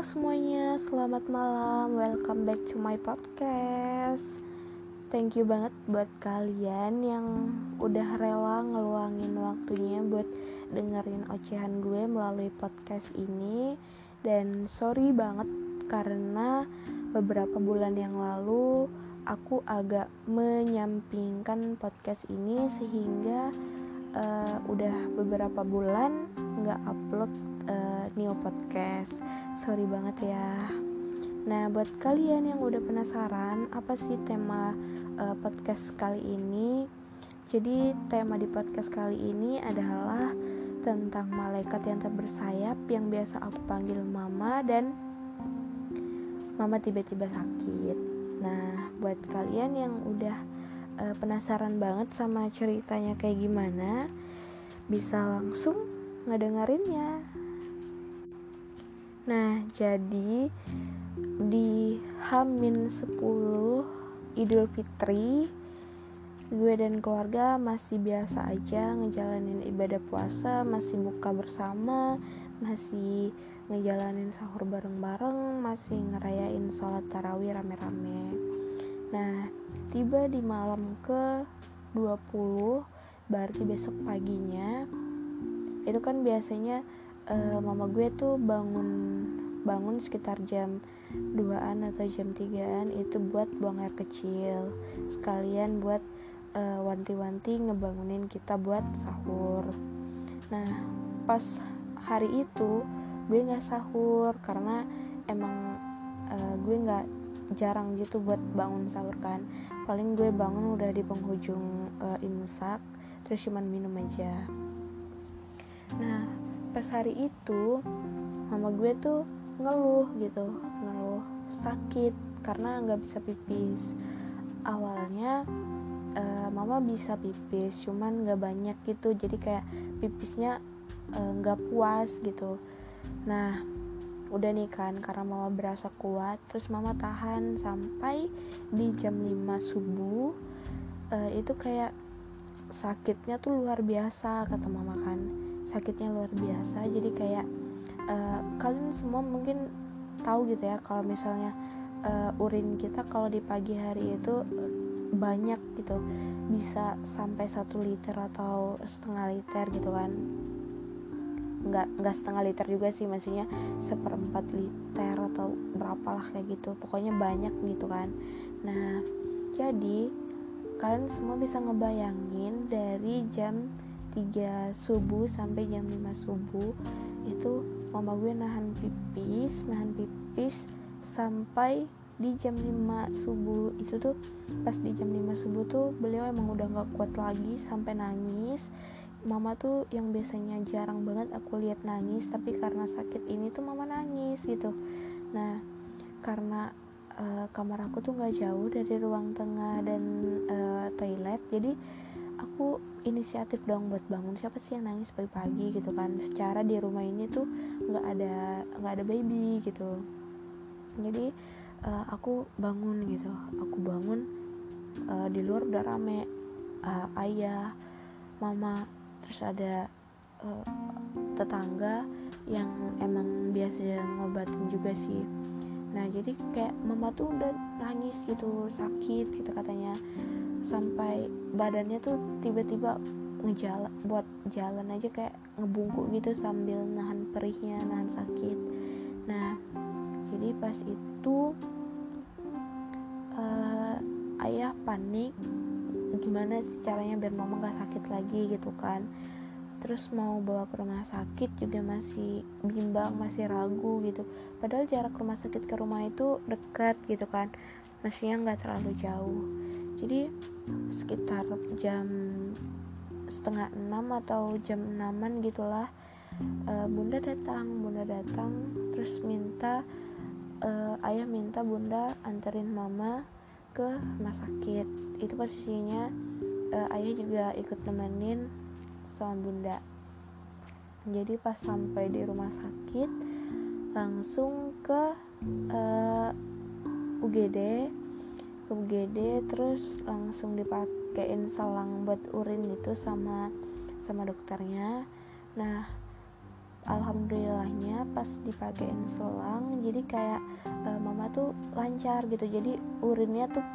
Semuanya, selamat malam. Welcome back to my podcast. Thank you banget buat kalian yang udah rela ngeluangin waktunya buat dengerin ocehan gue melalui podcast ini. Dan sorry banget karena beberapa bulan yang lalu aku agak menyampingkan podcast ini sehingga uh, udah beberapa bulan nggak upload uh, new podcast sorry banget ya. Nah buat kalian yang udah penasaran apa sih tema uh, podcast kali ini jadi tema di podcast kali ini adalah tentang malaikat yang tak bersayap yang biasa aku panggil mama dan mama tiba-tiba sakit. Nah buat kalian yang udah uh, penasaran banget sama ceritanya kayak gimana bisa langsung ngedengerinnya nah jadi di Hamin 10 Idul Fitri gue dan keluarga masih biasa aja ngejalanin ibadah puasa masih buka bersama masih ngejalanin sahur bareng-bareng masih ngerayain sholat tarawih rame-rame. Nah tiba di malam ke 20 berarti besok paginya itu kan biasanya uh, mama gue tuh bangun bangun sekitar jam 2an atau jam 3an itu buat buang air kecil. Sekalian buat uh, wanti-wanti ngebangunin kita buat sahur. Nah pas hari itu gue nggak sahur karena emang uh, gue nggak jarang gitu buat bangun sahur kan. Paling gue bangun udah di penghujung uh, imsak terus cuman minum aja. Nah pas hari itu mama gue tuh ngeluh gitu ngeluh sakit karena nggak bisa pipis. Awalnya uh, mama bisa pipis cuman nggak banyak gitu jadi kayak pipisnya eh, nggak uh, puas gitu. Nah udah nih kan karena mama berasa kuat terus mama tahan sampai di jam 5 subuh uh, itu kayak sakitnya tuh luar biasa kata mama kan sakitnya luar biasa. Jadi kayak uh, kalian semua mungkin tahu gitu ya kalau misalnya uh, urin kita kalau di pagi hari itu banyak gitu. Bisa sampai satu liter atau setengah liter gitu kan. Nggak nggak setengah liter juga sih maksudnya seperempat liter atau berapalah kayak gitu. Pokoknya banyak gitu kan. Nah jadi kalian semua bisa ngebayangin dari jam 3 subuh sampai jam 5 subuh itu mama gue nahan pipis nahan pipis sampai di jam 5 subuh. Itu tuh pas di jam 5 subuh tuh beliau emang udah gak kuat lagi sampai nangis. Mama tuh yang biasanya jarang banget aku lihat nangis tapi karena sakit ini tuh mama nangis gitu. Nah karena uh, kamar aku tuh gak jauh dari ruang tengah dan uh, toilet jadi aku inisiatif dong buat bangun. Siapa sih yang nangis pagi-pagi gitu kan? Secara di rumah ini tuh nggak ada nggak ada baby gitu. Jadi uh, aku bangun gitu. Aku bangun uh, di luar udah rame. Uh, ayah mama terus ada uh, tetangga yang emang biasa ngobatin juga sih. Nah jadi kayak mama tuh udah nangis gitu sakit gitu katanya sampai badannya tuh tiba-tiba ngejalan buat jalan aja kayak ngebungkuk gitu sambil nahan perihnya nahan sakit. Nah jadi pas itu uh, ayah panik gimana caranya biar mama gak sakit lagi gitu kan. Terus mau bawa ke rumah sakit juga masih bimbang masih ragu gitu. Padahal jarak rumah sakit ke rumah itu dekat gitu kan maksudnya nggak terlalu jauh jadi sekitar jam setengah enam atau jam enaman gitulah uh, bunda datang bunda datang terus minta uh, ayah minta bunda anterin mama ke rumah sakit. Itu posisinya uh, ayah juga ikut nemenin sama bunda. Jadi pas sampai di rumah sakit langsung ke uh, UGD ke UGD terus langsung dipakein selang buat urin gitu sama sama dokternya. Nah alhamdulillahnya pas dipakein selang jadi kayak uh, mama tuh lancar gitu. Jadi urinnya tuh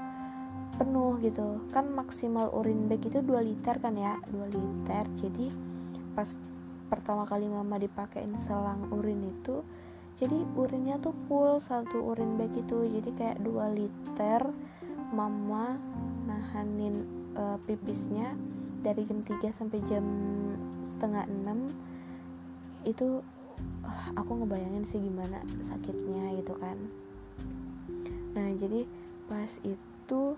penuh gitu. Kan maksimal urin bag itu 2 liter kan ya? 2 liter. Jadi pas pertama kali mama dipakein selang urin itu jadi urinnya tuh full satu urin bag itu. Jadi kayak 2 liter mama nahanin uh, pipisnya dari jam 3 sampai jam setengah 6 itu uh, aku ngebayangin sih gimana sakitnya gitu kan. Nah jadi pas itu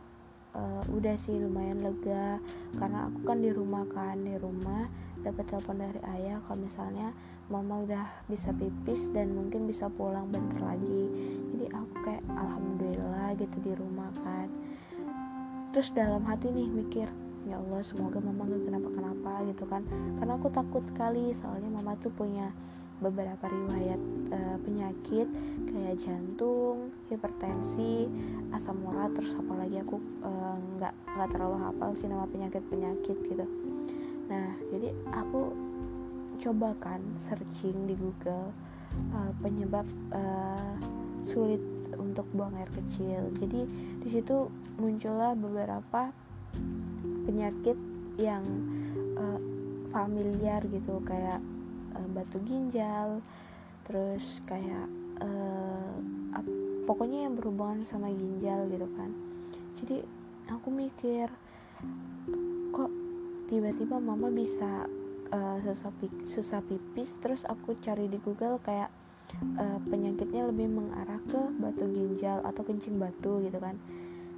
uh, udah sih lumayan lega karena aku kan di rumah kan di rumah dapat telepon dari ayah kalau misalnya mama udah bisa pipis dan mungkin bisa pulang bentar lagi. Jadi aku kayak alhamdulillah gitu di rumah kan terus dalam hati nih mikir ya Allah semoga mama gak kenapa-kenapa gitu kan karena aku takut kali soalnya mama tuh punya beberapa riwayat uh, penyakit kayak jantung, hipertensi, asam urat, terus apalagi aku eh, nggak uh, nggak terlalu hafal sih nama penyakit penyakit gitu. Nah jadi aku coba kan searching di Google uh, penyebab uh, sulit untuk buang air kecil. Jadi di situ muncullah beberapa penyakit yang uh, familiar gitu. Kayak uh, batu ginjal terus kayak uh, pokoknya yang berhubungan sama ginjal gitu kan. Jadi aku mikir kok tiba-tiba mama bisa uh, susah, susah pipis? Terus aku cari di Google kayak uh, penyakitnya lebih mengarah ke batu ginjal atau kencing batu gitu kan.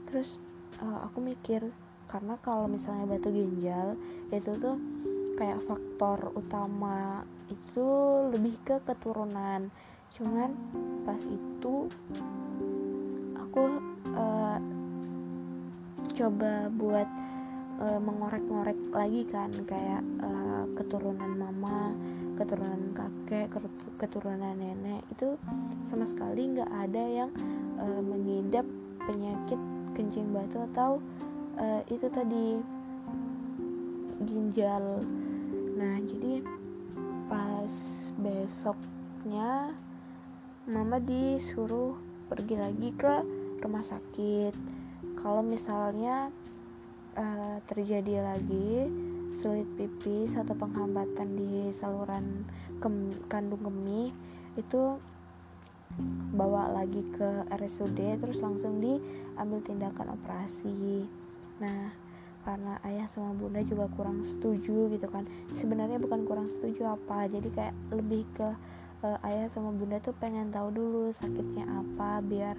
Terus uh, aku mikir karena kalau misalnya batu ginjal itu tuh kayak faktor utama itu lebih ke keturunan. Cuman pas itu aku uh, coba buat mengorek-ngorek lagi kan kayak uh, keturunan mama keturunan kakek keturunan nenek itu sama sekali nggak ada yang uh, mengidap penyakit kencing batu atau uh, itu tadi ginjal. Nah jadi pas besoknya mama disuruh pergi lagi ke rumah sakit. Kalau misalnya uh, terjadi lagi sulit pipis atau penghambatan di saluran kem kandung kemih itu bawa lagi ke RSUD terus langsung diambil tindakan operasi. Nah karena ayah sama bunda juga kurang setuju gitu kan. Sebenarnya bukan kurang setuju apa jadi kayak lebih ke uh, ayah sama bunda tuh pengen tahu dulu sakitnya apa biar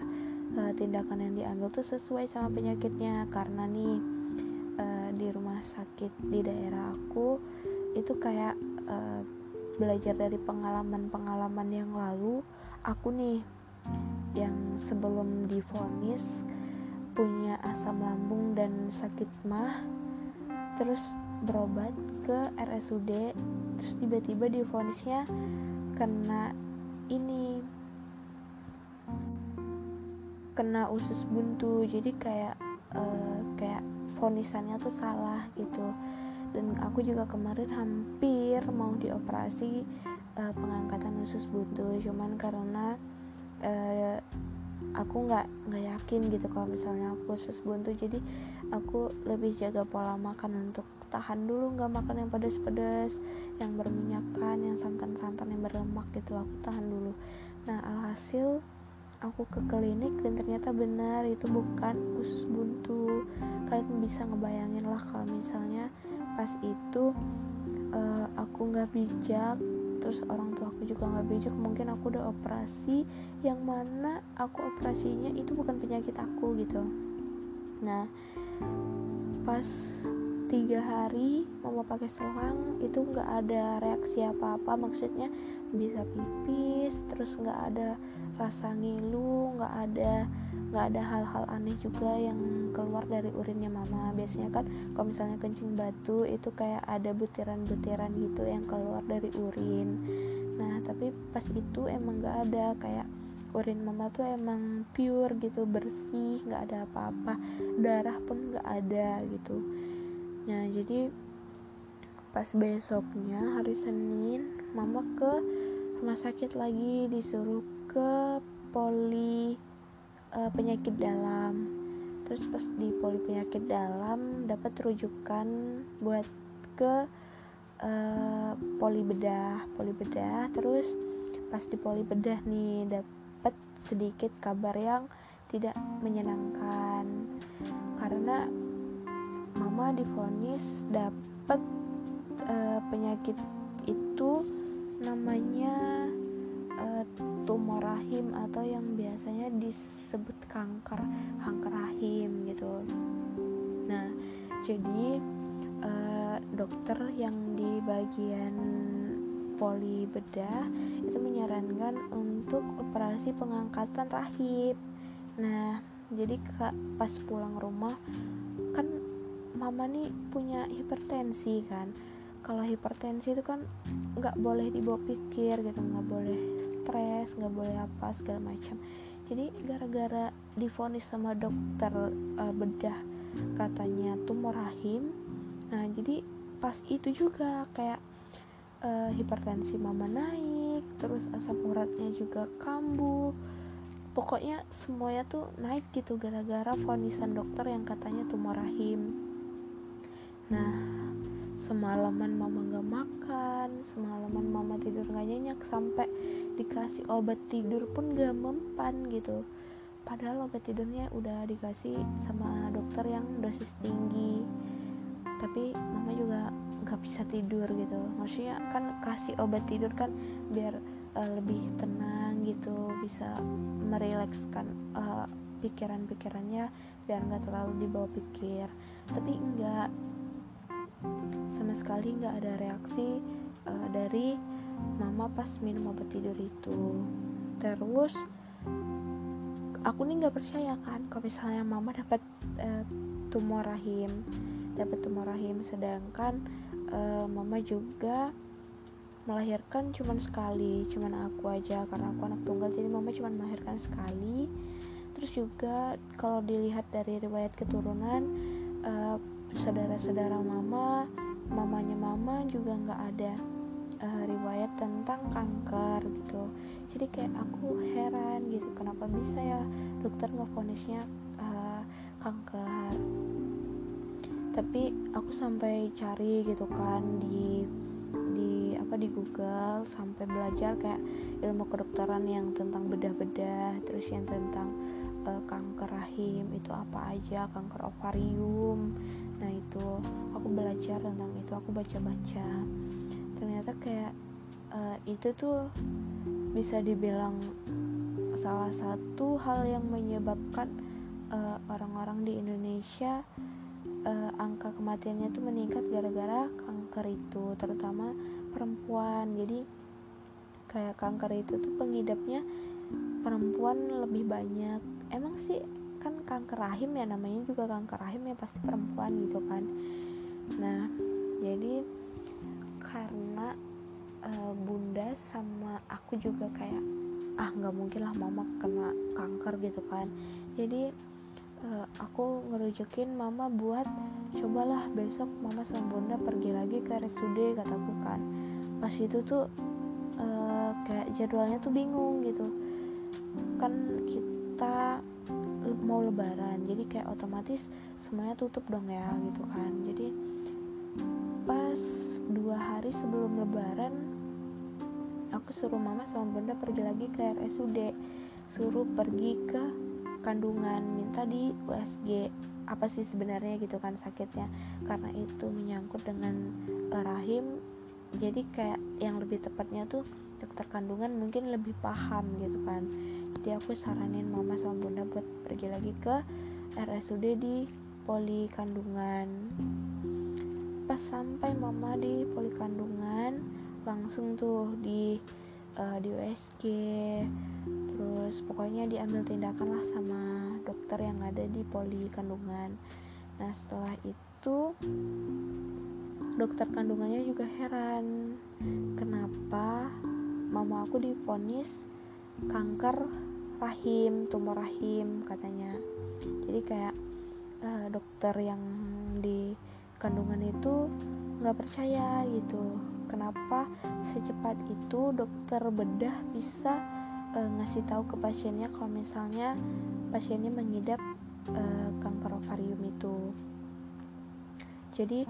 uh, tindakan yang diambil tuh sesuai sama penyakitnya. Karena nih uh, di rumah sakit di daerah aku itu kayak uh, belajar dari pengalaman-pengalaman yang lalu. Aku nih yang sebelum difonis punya asam lambung dan sakit mah terus berobat ke RSUD terus tiba-tiba difonisnya kena ini kena usus buntu. Jadi kayak uh, kayak fonisannya tuh salah gitu. Dan aku juga kemarin hampir mau dioperasi uh, pengangkatan usus buntu. Cuman karena uh, aku nggak nggak yakin gitu kalau misalnya aku usus buntu. Jadi aku lebih jaga pola makan untuk tahan dulu nggak makan yang pedas-pedas yang berminyakan yang santan-santan yang berlemak gitu. Aku tahan dulu. Nah alhasil aku ke klinik dan ternyata benar itu bukan usus buntu. Kalian bisa ngebayangin lah kalau misalnya pas itu uh, aku nggak bijak terus orang tua aku juga nggak bijak mungkin aku udah operasi yang mana aku operasinya itu bukan penyakit aku gitu. Nah pas tiga hari mama pakai selang itu nggak ada reaksi apa apa maksudnya bisa pipis terus nggak ada rasa ngilu nggak ada nggak ada hal-hal aneh juga yang keluar dari urinnya mama. Biasanya kan kalau misalnya kencing batu itu kayak ada butiran-butiran gitu yang keluar dari urin. Nah tapi pas itu emang nggak ada. Kayak urin mama tuh emang pure gitu bersih nggak ada apa-apa. Darah pun nggak ada gitu. Nah jadi pas besoknya hari Senin mama ke rumah sakit lagi disuruh ke poli uh, penyakit dalam. Terus pas di poli penyakit dalam dapat rujukan buat ke uh, poli bedah poli bedah. Terus pas di poli bedah nih dapat sedikit kabar yang tidak menyenangkan. Karena mama difonis dapat uh, penyakit itu namanya tumor rahim atau yang biasanya disebut kanker kanker rahim gitu. Nah jadi uh, dokter yang di bagian poli bedah itu menyarankan untuk operasi pengangkatan rahim. Nah jadi kak pas pulang rumah kan mama nih punya hipertensi kan. Kalau hipertensi itu kan nggak boleh dibawa pikir gitu nggak boleh stres nggak boleh apa segala macam. Jadi gara-gara difonis sama dokter uh, bedah katanya tumor rahim nah jadi pas itu juga kayak uh, hipertensi mama naik terus asam uratnya juga kambuh. Pokoknya semuanya tuh naik gitu gara-gara fonisan dokter yang katanya tumor rahim nah semalaman mama gak makan semalaman mama tidur gak nyenyak sampai dikasih obat tidur pun gak mempan gitu. Padahal obat tidurnya udah dikasih sama dokter yang dosis tinggi. Tapi mama juga gak bisa tidur gitu. Maksudnya kan kasih obat tidur kan biar uh, lebih tenang gitu bisa merilekskan uh, pikiran-pikirannya biar nggak terlalu dibawa pikir. Tapi enggak. Sama sekali nggak ada reaksi uh, dari mama pas minum obat tidur itu. Terus aku nih nggak percaya kan kalau misalnya mama dapat uh, tumor rahim dapat tumor rahim. Sedangkan uh, mama juga melahirkan cuma sekali cuman aku aja karena aku anak tunggal. Jadi mama cuma melahirkan sekali. Terus juga kalau dilihat dari riwayat keturunan uh, saudara-saudara mama mamanya mama juga nggak ada uh, riwayat tentang kanker gitu. Jadi kayak aku heran gitu kenapa bisa ya dokter ngefonisnya uh, kanker. Tapi aku sampai cari gitu kan di di apa di Google sampai belajar kayak ilmu kedokteran yang tentang bedah-bedah terus yang tentang uh, kanker rahim itu apa aja kanker ovarium. Nah itu aku belajar tentang itu aku baca-baca. Ternyata kayak uh, itu tuh bisa dibilang salah satu hal yang menyebabkan uh, orang-orang di Indonesia uh, angka kematiannya tuh meningkat gara-gara kanker itu terutama perempuan. Jadi kayak kanker itu tuh pengidapnya perempuan lebih banyak. Emang sih kan kanker rahim ya namanya juga kanker rahim ya pasti perempuan gitu kan. Nah jadi karena uh, bunda sama aku juga kayak ah nggak mungkin lah mama kena kanker gitu kan. Jadi uh, aku ngerujukin mama buat cobalah besok mama sama bunda pergi lagi ke RSUD kataku kan. Pas itu tuh uh, kayak jadwalnya tuh bingung gitu. Kan kita mau lebaran jadi kayak otomatis semuanya tutup dong ya gitu kan. Jadi pas dua hari sebelum lebaran aku suruh mama sama bunda pergi lagi ke RSUD suruh pergi ke kandungan minta di USG apa sih sebenarnya gitu kan sakitnya. Karena itu menyangkut dengan uh, rahim. Jadi kayak yang lebih tepatnya tuh dokter kandungan mungkin lebih paham gitu kan. Jadi aku saranin mama sama bunda buat pergi lagi ke RSUD di poli kandungan. Pas sampai mama di poli kandungan langsung tuh di uh, di USG terus pokoknya diambil tindakan lah sama dokter yang ada di poli kandungan. Nah setelah itu dokter kandungannya juga heran kenapa mama aku difonis kanker rahim tumor rahim? katanya. Jadi kayak uh, dokter yang di kandungan itu nggak percaya gitu kenapa secepat itu dokter bedah bisa uh, ngasih tahu ke pasiennya kalau misalnya pasiennya mengidap uh, kanker ovarium itu. Jadi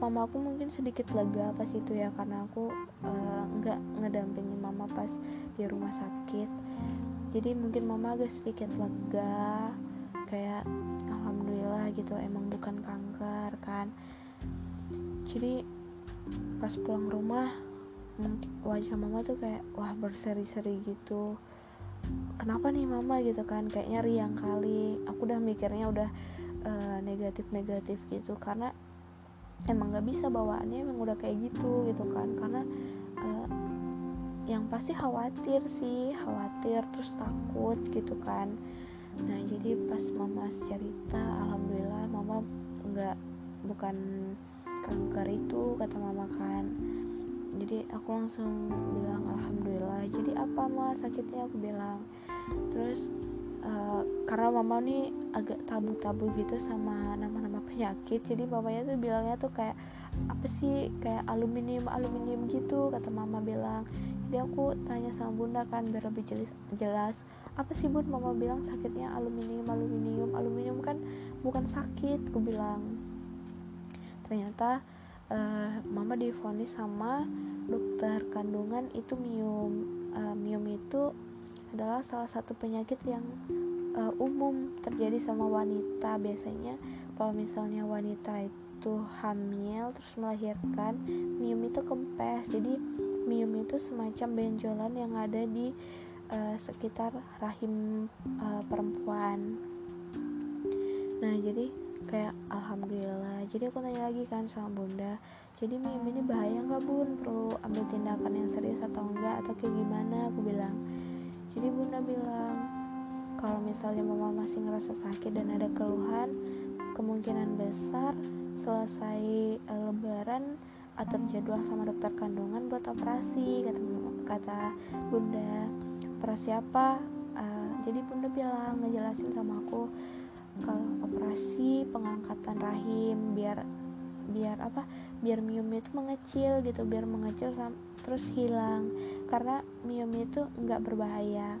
mama aku mungkin sedikit lega pas itu ya karena aku uh, nggak ngedampingin mama pas di rumah sakit. Jadi mungkin mama agak sedikit lega kayak alhamdulillah gitu emang bukan kanker kan. Jadi pas pulang rumah wajah mama tuh kayak wah berseri-seri gitu. Kenapa nih mama gitu kan? Kayaknya riang kali. Aku udah mikirnya udah uh, negatif-negatif gitu. Karena emang nggak bisa bawaannya emang udah kayak gitu gitu kan. Karena uh, yang pasti khawatir sih khawatir terus takut gitu kan. Nah jadi pas mama cerita alhamdulillah mama nggak bukan kanker itu kata mama kan. Jadi aku langsung bilang alhamdulillah. Jadi apa mah sakitnya aku bilang. Terus uh, karena mama nih agak tabu-tabu gitu sama nama-nama penyakit jadi mamanya tuh bilangnya tuh kayak apa sih? Kayak aluminium aluminium gitu kata mama bilang. Jadi aku tanya sama bunda kan biar lebih jelas jelas. Apa sih bun? Mama bilang sakitnya aluminium aluminium. Aluminium kan bukan sakit aku bilang ternyata uh, mama difonis sama dokter kandungan itu mium uh, mium itu adalah salah satu penyakit yang uh, umum terjadi sama wanita. Biasanya kalau misalnya wanita itu hamil terus melahirkan mium itu kempes. Jadi mium itu semacam benjolan yang ada di uh, sekitar rahim uh, perempuan. Nah jadi kayak alhamdulillah. Jadi aku tanya lagi kan sama bunda jadi mium ini bahaya nggak bun? Perlu ambil tindakan yang serius atau enggak atau kayak gimana? Aku bilang. Jadi bunda bilang kalau misalnya mama masih ngerasa sakit dan ada keluhan kemungkinan besar selesai uh, lebaran atau jadwal sama dokter kandungan buat operasi kata kata bunda. Operasi apa? Uh, jadi bunda bilang ngejelasin sama aku kalau operasi pengangkatan rahim biar biar apa biar miom itu mengecil gitu biar mengecil terus hilang. Karena miom itu nggak berbahaya.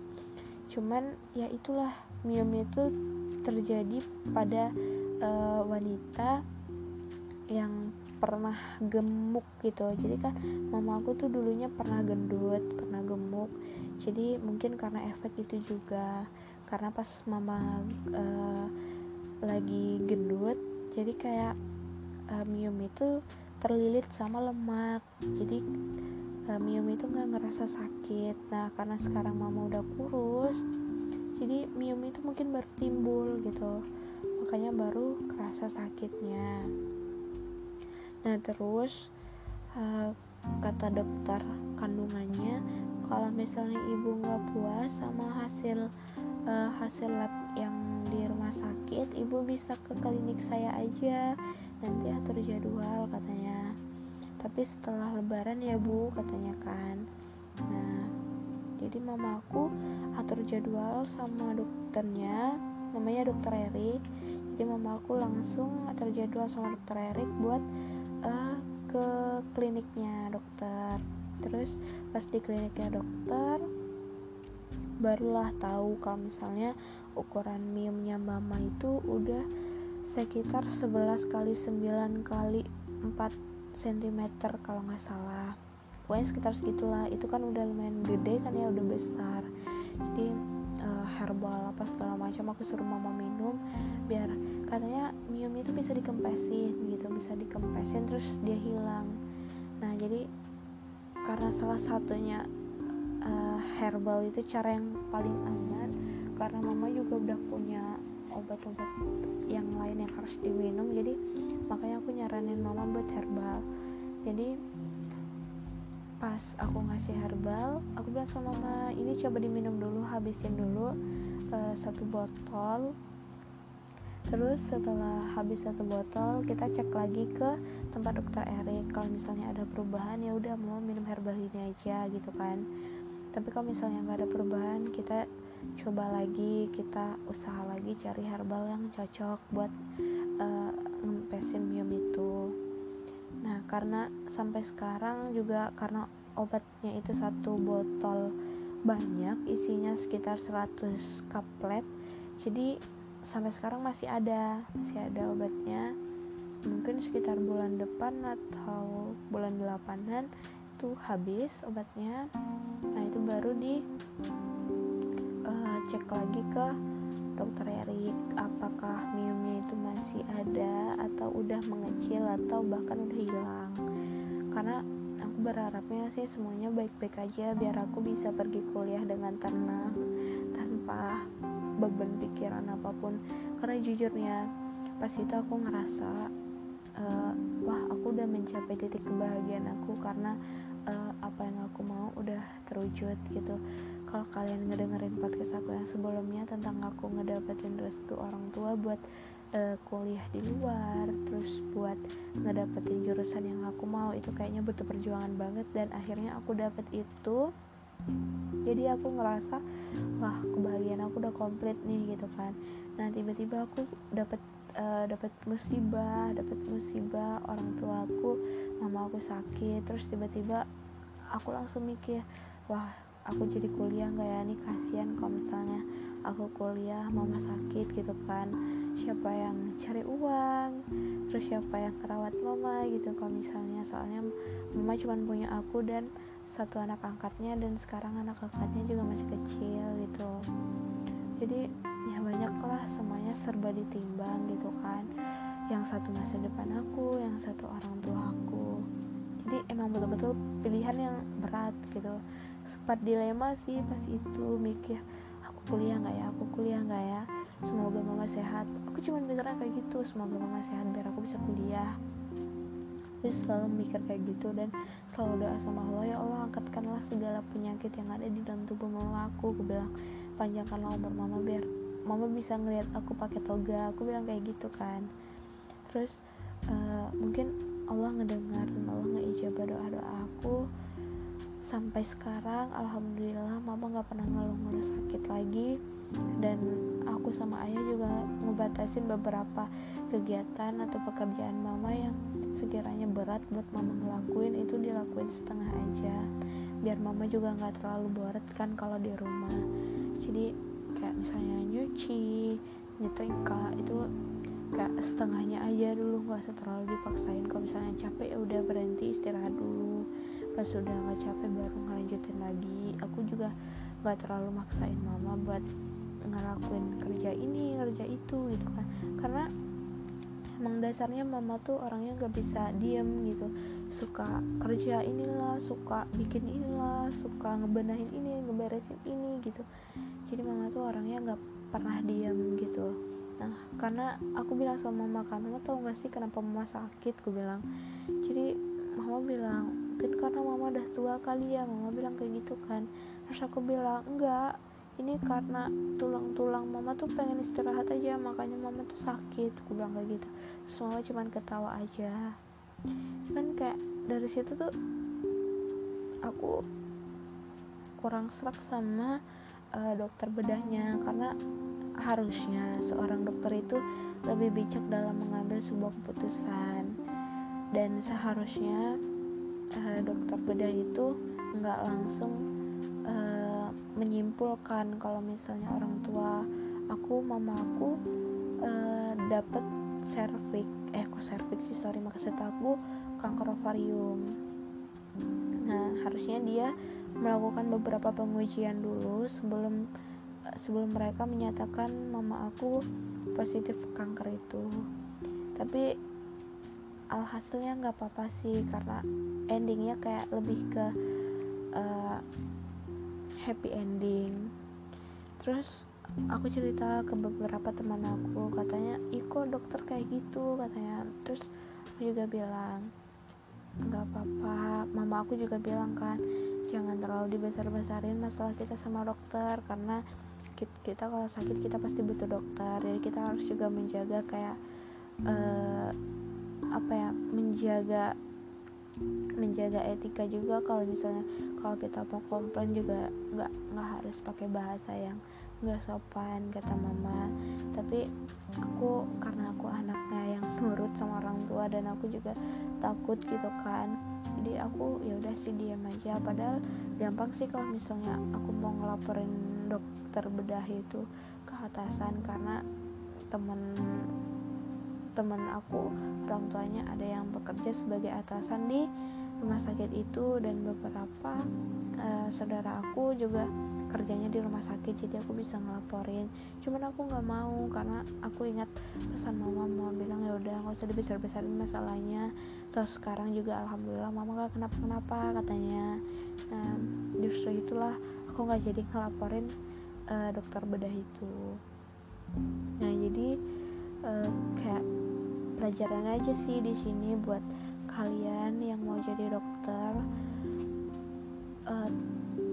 Cuman ya itulah miom itu terjadi pada uh, wanita yang pernah gemuk gitu. Jadi kan mama aku tuh dulunya pernah gendut pernah gemuk. Jadi mungkin karena efek itu juga karena pas mama uh, lagi gendut jadi kayak uh, miom itu terlilit sama lemak. Jadi uh, Mium itu nggak ngerasa sakit. Nah karena sekarang mama udah kurus jadi Mium itu mungkin baru timbul gitu. Makanya baru kerasa sakitnya. Nah terus uh, kata dokter kandungannya kalau misalnya ibu nggak puas sama hasil uh, hasil lab yang di rumah sakit ibu bisa ke klinik saya aja nanti atur jadwal katanya. Tapi setelah lebaran ya bu katanya kan. Nah jadi mamaku atur jadwal sama dokternya namanya dokter Erik. Jadi mamaku langsung atur jadwal sama dokter Erik buat uh, ke kliniknya dokter. Terus pas di kliniknya dokter barulah tahu kalau misalnya ukuran miumnya mama itu udah sekitar 11 kali 9 kali 4 cm kalau nggak salah. Pokoknya sekitar segitulah. Itu kan udah lumayan gede kan ya udah besar. Jadi uh, herbal apa segala macam aku suruh mama minum biar katanya mium itu bisa dikempesin gitu bisa dikempesin terus dia hilang. Nah jadi karena salah satunya uh, herbal itu cara yang paling aman. Karena mama juga udah punya obat-obat yang lain yang harus diminum. Jadi makanya aku nyaranin mama buat herbal. Jadi pas aku ngasih herbal aku bilang sama mama ini coba diminum dulu habisin dulu uh, satu botol. Terus setelah habis satu botol kita cek lagi ke tempat dokter Erik. Kalau misalnya ada perubahan ya udah mau minum herbal ini aja gitu kan tapi kalau misalnya nggak ada perubahan kita coba lagi kita usaha lagi cari herbal yang cocok buat uh, ngempesin miom itu. Nah karena sampai sekarang juga karena obatnya itu satu botol banyak isinya sekitar 100 kaplet jadi sampai sekarang masih ada masih ada obatnya. Mungkin sekitar bulan depan atau bulan delapanan itu habis obatnya. Nah itu baru di uh, cek lagi ke dokter Erik apakah miumnya itu masih ada atau udah mengecil atau bahkan udah hilang. Karena aku berharapnya sih semuanya baik-baik aja biar aku bisa pergi kuliah dengan tenang tanpa beban pikiran apa pun. Karena jujurnya pas itu aku ngerasa uh, wah aku udah mencapai titik kebahagiaan aku karena uh, apa yang aku mau udah terwujud gitu. Kalau kalian ngedengerin podcast aku yang sebelumnya tentang aku ngedapetin restu orang tua buat uh, kuliah di luar terus buat ngedapetin jurusan yang aku mau itu kayaknya butuh perjuangan banget. Dan akhirnya aku dapet itu jadi aku ngerasa wah kebahagiaan aku udah komplit nih gitu kan. Nah tiba-tiba aku dapat uh, eh, dapat musibah dapat musibah orang tua aku mama aku sakit terus tiba-tiba aku langsung mikir wah aku jadi kuliah nggak ya nih? Kasihan kalau misalnya aku kuliah mama sakit gitu kan. Siapa yang cari uang? Terus siapa yang kerawat mama? Gitu kalau misalnya. Soalnya mama cuma punya aku dan satu anak angkatnya dan sekarang anak angkatnya juga masih kecil gitu. Jadi ya banyak lah semuanya serba ditimbang gitu kan. Yang satu masa depan aku yang satu orang tua aku jadi emang betul-betul pilihan yang berat gitu. Sempat dilema sih pas itu mikir aku kuliah nggak ya? Aku kuliah nggak ya? Semoga mama sehat. Aku cuma mikirnya kayak gitu semoga mama sehat biar aku bisa kuliah. Terus selalu mikir kayak gitu dan selalu doa sama Allah ya Allah angkatkanlah segala penyakit yang ada di dalam tubuh mama aku. Aku bilang panjangkanlah umur mama biar mama bisa ngelihat aku pakai toga. Aku bilang kayak gitu kan. Terus uh, mungkin Allah ngedengar dan Allah ngeijabah doa doa aku. Sampai sekarang alhamdulillah mama nggak pernah ngeluh-ngeluh sakit lagi. Dan aku sama ayah juga ngebatasin beberapa kegiatan atau pekerjaan mama yang sekiranya berat buat mama ngelakuin itu dilakuin setengah aja. Biar mama juga nggak terlalu boret kan kalau di rumah. Jadi kayak misalnya nyuci nyetrika itu kayak setengahnya aja dulu nggak usah terlalu dipaksain. Kalau misalnya capek ya udah berhenti istirahat dulu. Pas sudah nggak capek baru ngelanjutin lagi. Aku juga nggak terlalu maksain mama buat ngelakuin kerja ini kerja itu gitu kan. Karena emang dasarnya mama tuh orangnya gak bisa diem gitu. Suka kerja inilah suka bikin inilah suka ngebenahin ini ngeberesin ini gitu. Jadi mama tuh orangnya gak pernah diem gitu nah karena aku bilang sama mama mama tau gak sih kenapa mama sakit? Aku bilang. Jadi mama bilang mungkin karena mama udah tua kali ya mama bilang kayak gitu kan. Terus aku bilang enggak ini karena tulang-tulang mama tuh pengen istirahat aja makanya mama tuh sakit. Aku bilang kayak gitu. Semua cuman ketawa aja. Cuman kayak dari situ tuh aku kurang serak sama uh, dokter bedahnya karena harusnya seorang dokter itu lebih bijak dalam mengambil sebuah keputusan. Dan seharusnya uh, dokter bedah itu nggak langsung uh, menyimpulkan kalau misalnya orang tua aku mama aku uh, dapat servik eh kok servik sih? Sorry maksud aku kanker ovarium. Nah harusnya dia melakukan beberapa pengujian dulu sebelum sebelum mereka menyatakan mama aku positif kanker itu. Tapi alhasilnya nggak apa-apa sih karena endingnya kayak lebih ke uh, happy ending. Terus aku cerita ke beberapa teman aku katanya iko dokter kayak gitu? katanya. Terus aku juga bilang nggak apa-apa. Mama aku juga bilang kan jangan terlalu dibesar-besarin masalah kita sama dokter karena kita, kalau sakit kita pasti butuh dokter. Jadi kita harus juga menjaga kayak uh, apa ya menjaga menjaga etika juga. Kalau misalnya kalau kita mau komplain juga nggak nggak harus pakai bahasa yang nggak sopan kata mama. Tapi aku karena aku anaknya yang nurut sama orang tua dan aku juga takut gitu kan jadi aku ya udah sih diam aja. Padahal gampang sih kalau misalnya aku mau ngelaporin dokter bedah itu ke atasan karena temen temen aku orang tuanya ada yang bekerja sebagai atasan di rumah sakit itu dan beberapa uh, saudara aku juga kerjanya di rumah sakit jadi aku bisa ngelaporin. Cuman aku nggak mau karena aku ingat pesan mama mama bilang ya udah nggak usah dibesar besarin masalahnya. Terus sekarang juga alhamdulillah mama gak kenapa kenapa katanya. Nah justru itulah aku nggak jadi ngelaporin uh, dokter bedah itu. Nah jadi uh, kayak pelajaran aja sih di sini buat kalian yang mau jadi dokter. Uh,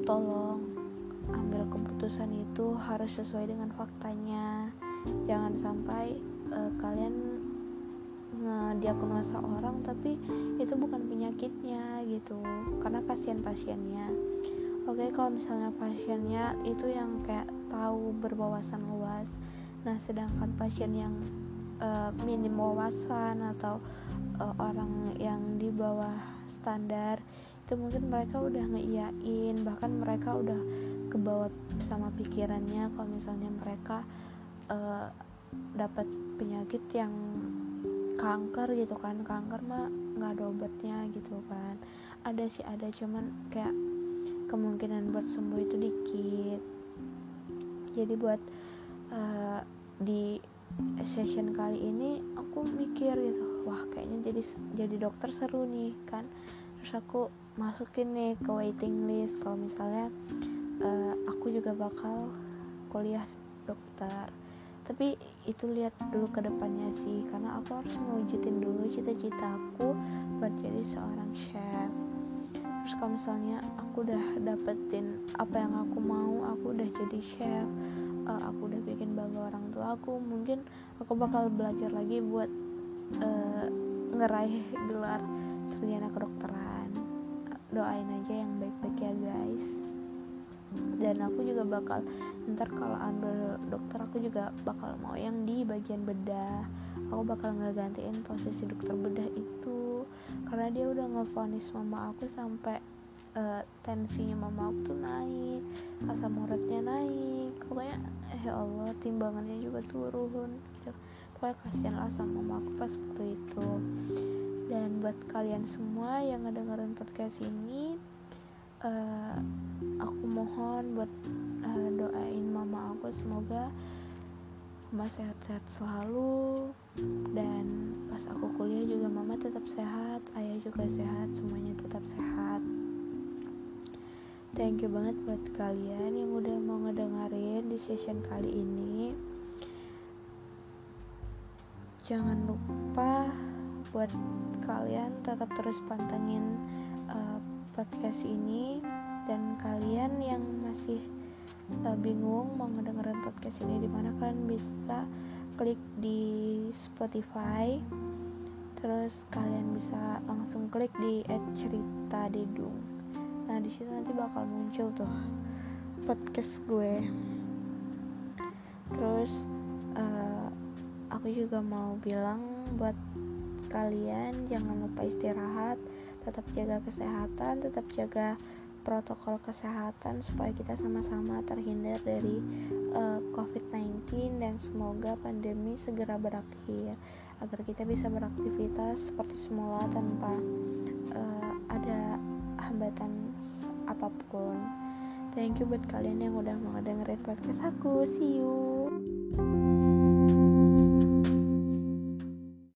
tolong ambil keputusan itu harus sesuai dengan faktanya. Jangan sampai uh, kalian ngediagnosa orang tapi itu bukan penyakitnya gitu. Karena kasihan pasiennya oke kalau misalnya pasiennya itu yang kayak tahu berwawasan luas. Nah sedangkan pasien yang uh, minim wawasan atau uh, orang yang di bawah standar itu mungkin mereka udah ngeiyain bahkan mereka udah kebawa sama pikirannya kalau misalnya mereka uh, dapat penyakit yang kanker gitu kan. Kanker mah nggak ada obatnya gitu kan. Ada sih ada cuman kayak kemungkinan buat sembuh itu dikit. Jadi buat uh, di session kali ini aku mikir gitu wah kayaknya jadi jadi dokter seru nih kan. Terus aku masukin nih ke waiting list kalau misalnya uh, aku juga bakal kuliah dokter. Tapi itu lihat dulu ke depannya sih karena aku harus mewujudin dulu cita-cita aku buat jadi seorang chef terus kalau misalnya aku udah dapetin apa yang aku mau aku udah jadi chef uh, aku udah bikin bangga orang tua aku mungkin aku bakal belajar lagi buat uh, ngeraih gelar sarjana kedokteran. Doain aja yang baik-baik ya guys. Dan aku juga bakal ntar kalau ambil dokter aku juga bakal mau yang di bagian bedah. Aku bakal ngegantiin posisi dokter bedah itu karena dia udah ngefonis mama aku sampai uh, tensinya mama aku tuh naik asam uratnya naik. Pokoknya eh ya Allah timbangannya juga turun gitu. Pokoknya kasihan lah sama mama aku pas waktu itu. Dan buat kalian semua yang ngedengerin podcast ini uh, aku mohon buat uh, doain mama aku. Semoga mama sehat-sehat selalu. Dan pas aku kuliah juga mama tetap sehat ayah juga sehat semuanya tetap sehat. Thank you banget buat kalian yang udah mau ngedengerin di session kali ini. Jangan lupa buat kalian tetap terus pantengin uh, podcast ini. Dan kalian yang masih uh, bingung mau ngedengerin podcast ini di mana kalian bisa klik di Spotify. Terus kalian bisa langsung klik di Add cerita dedung. Nah di situ nanti bakal muncul tuh podcast gue. Terus uh, aku juga mau bilang buat kalian jangan lupa istirahat tetap jaga kesehatan tetap jaga protokol kesehatan supaya kita sama-sama terhindar dari uh, eh, COVID-19 dan semoga pandemi segera berakhir agar kita bisa beraktivitas seperti semula tanpa uh, ada hambatan apa pun. Thank you buat kalian yang udah mau dengerin podcast aku. See you.